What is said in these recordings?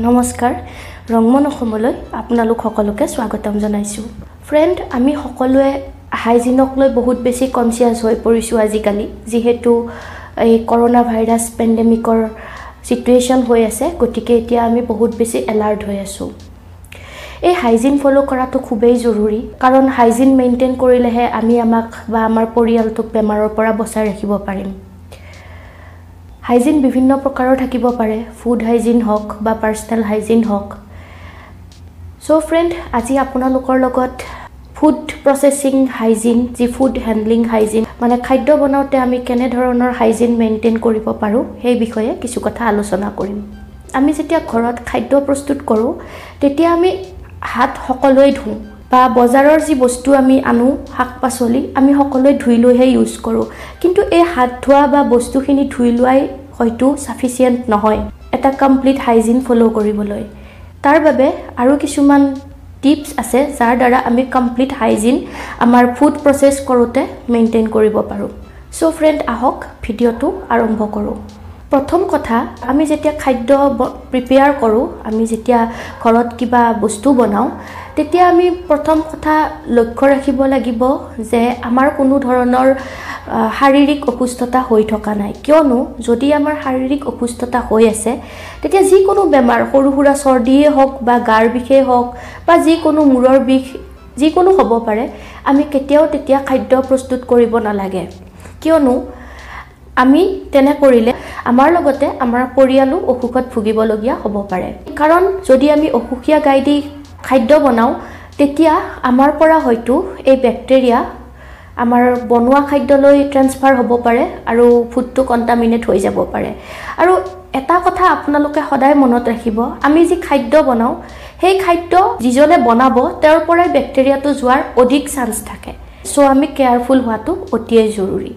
নমস্কাৰ ৰংমন অসমলৈ আপোনালোক সকলোকে স্বাগতম জনাইছোঁ। ফ্ৰেণ্ড আমি সকলোৱে হাইজিনক লৈ বহুত বেছি কনচিয়াছ হৈ পৰিছোঁ আজিকালি যিহেতু এই কৰোণা ভাইৰাছ পেণ্ডেমিকৰ ছিটুৱেশ্যন হৈ আছে গতিকে এতিয়া আমি বহুত বেছি এলাৰ্ট হৈ আছোঁ। এই হাইজিন ফ'ল' কৰাটো খুবেই জৰুৰী কাৰণ হাইজিন মেইনটেইন কৰিলেহে আমি আমাক বা আমাৰ পৰিয়ালটোক বেমাৰৰ পৰা বচাই ৰাখিব পাৰিম। হাইজিন বিভিন্ন প্ৰকাৰৰ থাকিব পাৰে। ফুড হাইজিন হওক বা পাৰ্চনেল হাইজিন হওক। চ' ফ্ৰেণ্ড আজি আপোনালোকৰ লগত ফুড প্ৰচেছিং হাইজিন যি ফুড হেণ্ডলিং হাইজিন মানে খাদ্য বনাওঁতে আমি কেনেধৰণৰ হাইজিন মেইনটেইন কৰিব পাৰোঁ সেই বিষয়ে কিছু কথা আলোচনা কৰিম। আমি যেতিয়া ঘৰত খাদ্য প্ৰস্তুত কৰোঁ তেতিয়া আমি হাত সকলোৱে ধুওঁ বা বজাৰৰ যি বস্তু আমি আনো শাক পাচলি আমি সকলোৱে ধুই লৈহে ইউজ কৰোঁ। কিন্তু এই হাত ধোৱা বা বস্তুখিনি ধুই লোৱাই হয়তো চাফিচিয়েণ্ট নহয়। এটা কমপ্লিট হাইজিন ফ'ল' কৰিবলৈ। তাৰ বাবে আৰু কিছুমান টিপছ আছে যাৰ দ্বাৰা আমি কমপ্লিট হাইজিন আমাৰ ফুড প্ৰচেছ কৰোঁতে মেইনটেইন কৰিব পাৰোঁ। চ' ফ্ৰেণ্ড আহক ভিডিঅ'টো আৰম্ভ কৰোঁ। প্ৰথম কথা আমি যেতিয়া খাদ্য প্ৰিপেয়াৰ কৰোঁ আমি যেতিয়া ঘৰত কিবা বস্তু বনাওঁ তেতিয়া আমি প্ৰথম কথা লক্ষ্য ৰাখিব লাগিব যে আমাৰ কোনো ধৰণৰ শাৰীৰিক অসুস্থতা হৈ থকা নাই। কিয়নো যদি আমাৰ শাৰীৰিক অসুস্থতা হৈ আছে তেতিয়া যিকোনো বেমাৰ সৰু সুৰা চৰ্দিয়ে হওক বা গাৰ বিষেই হওক বা যিকোনো মূৰৰ বিষ যিকোনো হ'ব পাৰে আমি কেতিয়াও তেতিয়া খাদ্য প্ৰস্তুত কৰিব নালাগে। কিয়নো আমি তেনে কৰিলে আমাৰ লগতে আমাৰ পৰিয়ালো অসুখত ভুগিবলগীয়া হ'ব পাৰে। কাৰণ যদি আমি অসুখীয়া গাই দি খাদ্য বনাওঁ তেতিয়া আমাৰ পৰা হয়তো এই বেক্টেৰিয়া আমাৰ বনোৱা খাদ্যলৈ ট্ৰেন্সফাৰ হ'ব পাৰে আৰু ফুডটো কণ্টামিনেট হৈ যাব পাৰে। আৰু এটা কথা আপোনালোকে সদায় মনত ৰাখিব আমি যি খাদ্য বনাওঁ সেই খাদ্য যিজনে বনাব তেওঁৰ পৰাই বেক্টেৰিয়াটো যোৱাৰ অধিক চান্স থাকে। চ' আমি কেয়াৰফুল হোৱাটো অতিয়েই জৰুৰী।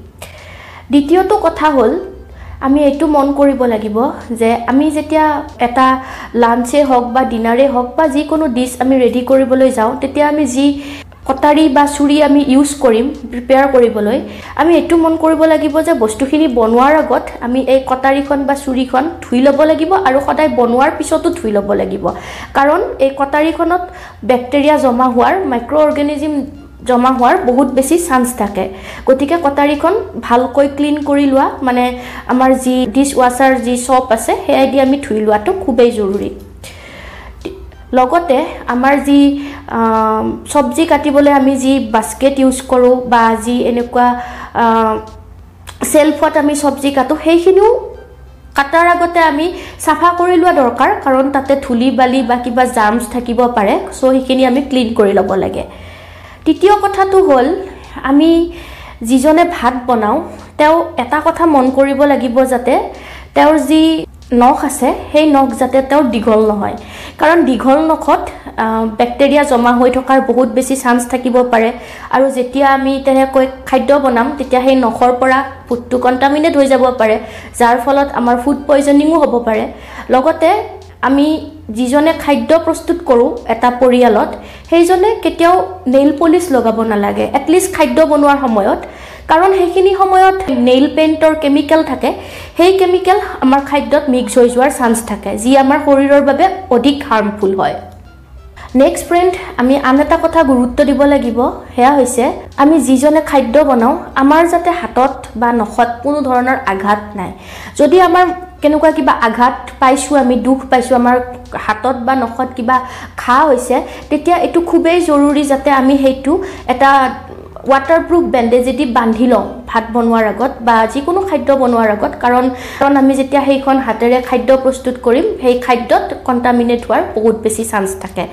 দ্বিতীয়টো কথা হ'ল আমি এইটো মন কৰিব লাগিব যে আমি যেতিয়া এটা লাঞ্চেই হওক বা ডিনাৰেই হওক বা যিকোনো ডিছ আমি ৰেডি কৰিবলৈ যাওঁ তেতিয়া আমি যি কটাৰী বা চুৰি আমি ইউজ কৰিম প্ৰিপেয়াৰ কৰিবলৈ আমি এইটো মন কৰিব লাগিব যে বস্তুখিনি বনোৱাৰ আগত আমি এই কটাৰীখন বা চুৰিখন ধুই ল'ব লাগিব আৰু সদায় বনোৱাৰ পিছতো ধুই ল'ব লাগিব। কাৰণ এই কটাৰীখনত বেক্টেৰিয়া জমা হোৱাৰ মাইক্ৰ' অৰ্গেনিজিম জমা হোৱাৰ বহুত বেছি চান্স থাকে। গতিকে কটাৰীখন ভালকৈ ক্লিন কৰি লোৱা মানে আমাৰ যি ডিছ ৱাশ্বাৰ যি চপ আছে সেয়াই দি আমি ধুই লোৱাটো খুবেই জৰুৰী। লগতে আমাৰ যি চব্জি কাটিবলৈ আমি যি বাস্কেট ইউজ কৰোঁ বা যি এনেকুৱা চেল্ফত আমি চব্জি কাটোঁ সেইখিনিও কাটাৰ আগতে আমি চাফা কৰি লোৱা দৰকাৰ কাৰণ তাতে ধূলি বালি বা কিবা জাৰ্মছ থাকিব পাৰে চ' সেইখিনি আমি ক্লিন কৰি ল'ব লাগে। তৃতীয় কথাটো হ'ল আমি যিজনে ভাত বনাওঁ তেওঁ এটা কথা মন কৰিব লাগিব যাতে তেওঁৰ যি নখ আছে সেই নখ যাতে তেওঁৰ দীঘল নহয়। কাৰণ দীঘল নখত বেক্টেৰিয়া জমা হৈ থকাৰ বহুত বেছি চান্স থাকিব পাৰে। আৰু যেতিয়া আমি তেনেকৈ খাদ্য বনাম তেতিয়া সেই নখৰ পৰা ফুডটো কণ্টামিনেট হৈ যাব পাৰে যাৰ ফলত আমাৰ ফুড পয়জনিঙো হ'ব পাৰে। লগতে আমি যিজনে খাদ্য প্ৰস্তুত কৰোঁ এটা পৰিয়ালত সেইজনে কেতিয়াও নেইল পলিচ লগাব নালাগে এটলিষ্ট খাদ্য বনোৱাৰ সময়ত। কাৰণ সেইখিনি সময়ত নেইল পেইণ্টৰ কেমিকেল থাকে সেই কেমিকেল আমাৰ খাদ্যত মিক্স হৈ যোৱাৰ চান্স থাকে যি আমাৰ শৰীৰৰ বাবে অধিক হাৰ্মফুল হয়। নেক্সট ফ্ৰেণ্ড আমি আন এটা কথা গুৰুত্ব দিব লাগিব সেয়া হৈছে আমি যিজনে খাদ্য বনাওঁ আমাৰ যাতে হাতত বা নখত কোনো ধৰণৰ আঘাত নাই। যদি আমাৰ কেনেকুৱা কিবা আঘাত পাইছোঁ আমি দুখ পাইছোঁ আমাৰ হাতত বা নখত কিবা ঘাঁ হৈছে তেতিয়া এইটো খুবেই জৰুৰী যাতে আমি সেইটো এটা ৱাটাৰপ্ৰুফ বেণ্ডেজেদি বান্ধি লওঁ ভাত বনোৱাৰ আগত বা যিকোনো খাদ্য বনোৱাৰ আগত। কাৰণ কাৰণ আমি যেতিয়া সেইখন হাতেৰে খাদ্য প্ৰস্তুত কৰিম সেই খাদ্যত কণ্টামিনেট হোৱাৰ বহুত বেছি চান্স থাকে।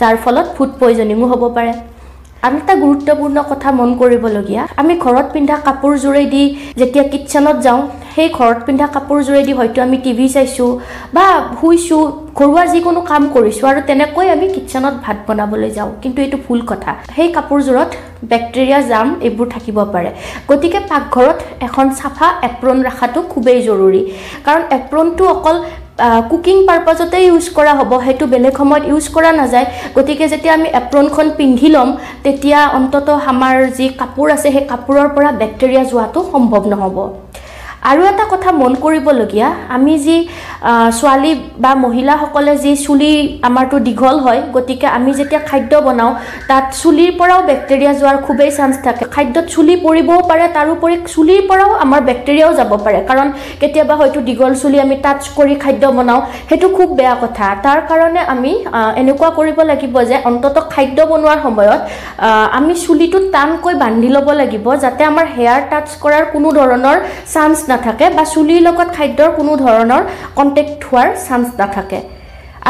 যাৰ ফলত ফুড পয়জনিঙো হ'ব পাৰে। আন এটা গুৰুত্বপূৰ্ণ কথা মন কৰিবলগীয়া। আমি ঘৰত পিন্ধা কাপোৰযোৰেদি যেতিয়া কিটচেনত যাওঁ সেই ঘৰত পিন্ধা কাপোৰযোৰেদি হয়তো আমি টিভি চাইছোঁ বা শুইছোঁ ঘৰুৱা যিকোনো কাম কৰিছোঁ আৰু তেনেকৈ আমি কিটচেনত ভাত বনাবলৈ যাওঁ। কিন্তু এইটো ভুল কথা। সেই কাপোৰযোৰত বেক্টেৰিয়া জাম এইবোৰ থাকিব পাৰে। গতিকে পাকঘৰত এখন চাফা এপ্ৰন ৰখাটো খুবেই জৰুৰী। কাৰণ এপ্ৰনটো অকল কুকিং পাৰ্পাজতে ইউজ কৰা হ'ব সেইটো বেলেগ সময়ত ইউজ কৰা নাযায়। গতিকে যেতিয়া আমি এপ্ৰনখন পিন্ধি ল'ম তেতিয়া অন্ততঃ আমাৰ যি কাপোৰ আছে সেই কাপোৰৰ পৰা বেক্টেৰিয়া যোৱাটো সম্ভৱ নহ'ব। আৰু এটা কথা মন কৰিবলগীয়া আমি যি ছোৱালী বা মহিলাসকলে যি চুলি আমাৰতো দীঘল হয় গতিকে আমি যেতিয়া খাদ্য বনাওঁ তাত চুলিৰ পৰাও বেক্টেৰিয়া যোৱাৰ খুবেই চান্স থাকে। খাদ্যত চুলি পৰিবও পাৰে তাৰোপৰি চুলিৰ পৰাও আমাৰ বেক্টেৰিয়াও যাব পাৰে। কাৰণ কেতিয়াবা হয়তো দীঘল চুলি আমি টাচ কৰি খাদ্য বনাওঁ সেইটো খুব বেয়া কথা। তাৰ কাৰণে আমি এনেকুৱা কৰিব লাগিব যে অন্ততঃ খাদ্য বনোৱাৰ সময়ত আমি চুলিটো টানকৈ বান্ধি ল'ব লাগিব যাতে আমাৰ হেয়াৰ টাচ কৰাৰ কোনো ধৰণৰ চান্স নাথাকে। বা চুলিৰ লগত খাদ্যৰ কোনো ধৰণৰ কণ্টেক্ট হোৱাৰ চান্স নাথাকে।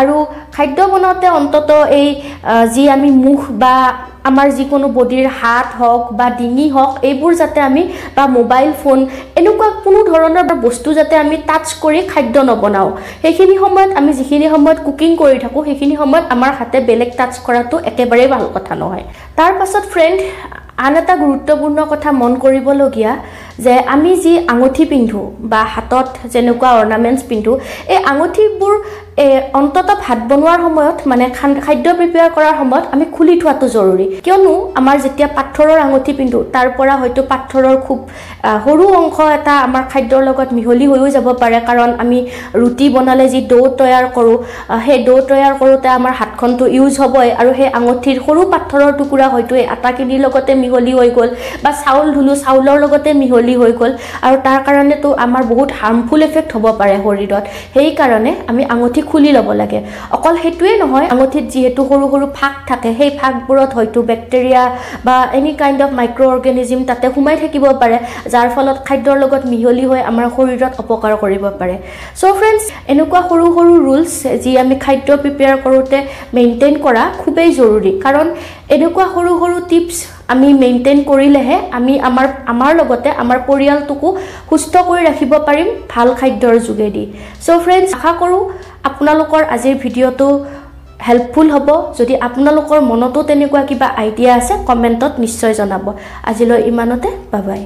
আৰু খাদ্য বনাওঁতে অন্তত এই যি আমি মুখ বা আমাৰ যিকোনো বডিৰ হাত হওক বা ডিঙি হওক এইবোৰ যাতে আমি বা মোবাইল ফোন এনেকুৱা কোনো ধৰণৰ বস্তু যাতে আমি টাচ কৰি খাদ্য নবনাওঁ। সেইখিনি সময়ত আমি যিখিনি সময়ত কুকিং কৰি থাকোঁ সেইখিনি সময়ত আমাৰ হাতে বেলেগ টাচ কৰাটো একেবাৰেই ভাল কথা নহয়। তাৰ পাছত ফ্ৰেণ্ড আন এটা গুৰুত্বপূৰ্ণ কথা মন কৰিবলগীয়া যে আমি যি আঙুঠি পিন্ধোঁ বা হাতত যেনেকুৱা অৰ্ণামেণ্টছ পিন্ধোঁ এই আঙুঠিবোৰ এ, অন্ততঃ ভাত বনোৱাৰ সময়ত মানে খাদ্য প্ৰিপেয়াৰ কৰাৰ সময়ত আমি খুলি থোৱাটো জৰুৰী। কিয়নো আমাৰ যেতিয়া পাথৰৰ আঙুঠি পিন্ধোঁ তাৰ পৰা হয়তো পাথৰৰ খুব সৰু অংশ এটা আমাৰ খাদ্যৰ লগত মিহলি হৈও যাব পাৰে। কাৰণ আমি ৰুটি বনালে যি ডো তৈয়াৰ কৰোঁ সেই ডো তৈয়াৰ কৰোঁতে আমাৰ হাতখনটো ইউজ হ'বই আৰু সেই আঙুঠিৰ সৰু পাথৰৰ টুকুৰা হয়তো এই আটাখিনিৰ লগতে মিহলি হৈ গ'ল বা চাউল ধুলোঁ চাউলৰ লগতে মিহলি হৈ গ'ল আৰু তাৰ কাৰণেতো আমাৰ বহুত হাৰ্মফুল এফেক্ট হ'ব পাৰে শৰীৰত। সেইকাৰণে আমি আঙুঠি খুলি ল'ব লাগে। অকল সেইটোৱে নহয় আঙুঠিত যিহেতু সৰু সৰু ফাক থাকে সেই ফাকবোৰত হয়তো বেক্টেৰিয়া বা any kind of micro' organism তাতে সোমাই থাকিব পাৰে যাৰ ফলত খাদ্যৰ লগত মিহলি হৈ আমাৰ শৰীৰত অপকাৰ কৰিব পাৰে। চ' ফ্ৰেণ্ডছ এনেকুৱা সৰু সৰু ৰুলছ যি আমি খাদ্য প্ৰিপেয়াৰ কৰোঁতে মেইনটেইন কৰা খুবেই জৰুৰী। কাৰণ এনেকুৱা সৰু সৰু টিপছ আমি মেইনটেইন কৰিলেহে আমি আমাৰ আমাৰ লগতে আমাৰ পৰিয়ালটোকো সুস্থ কৰি ৰাখিব পাৰিম ভাল খাদ্যৰ যোগেদি। চ' ফ্ৰেণ্ডছ আশা কৰোঁ আপোনালোকৰ আজিৰ ভিডিঅ'টো হেল্পফুল হ'ব। যদি আপোনালোকৰ মনতো তেনেকুৱা কিবা আইডিয়া আছে কমেণ্টত নিশ্চয় জনাব। আজিলৈ ইমানতে বাই বাই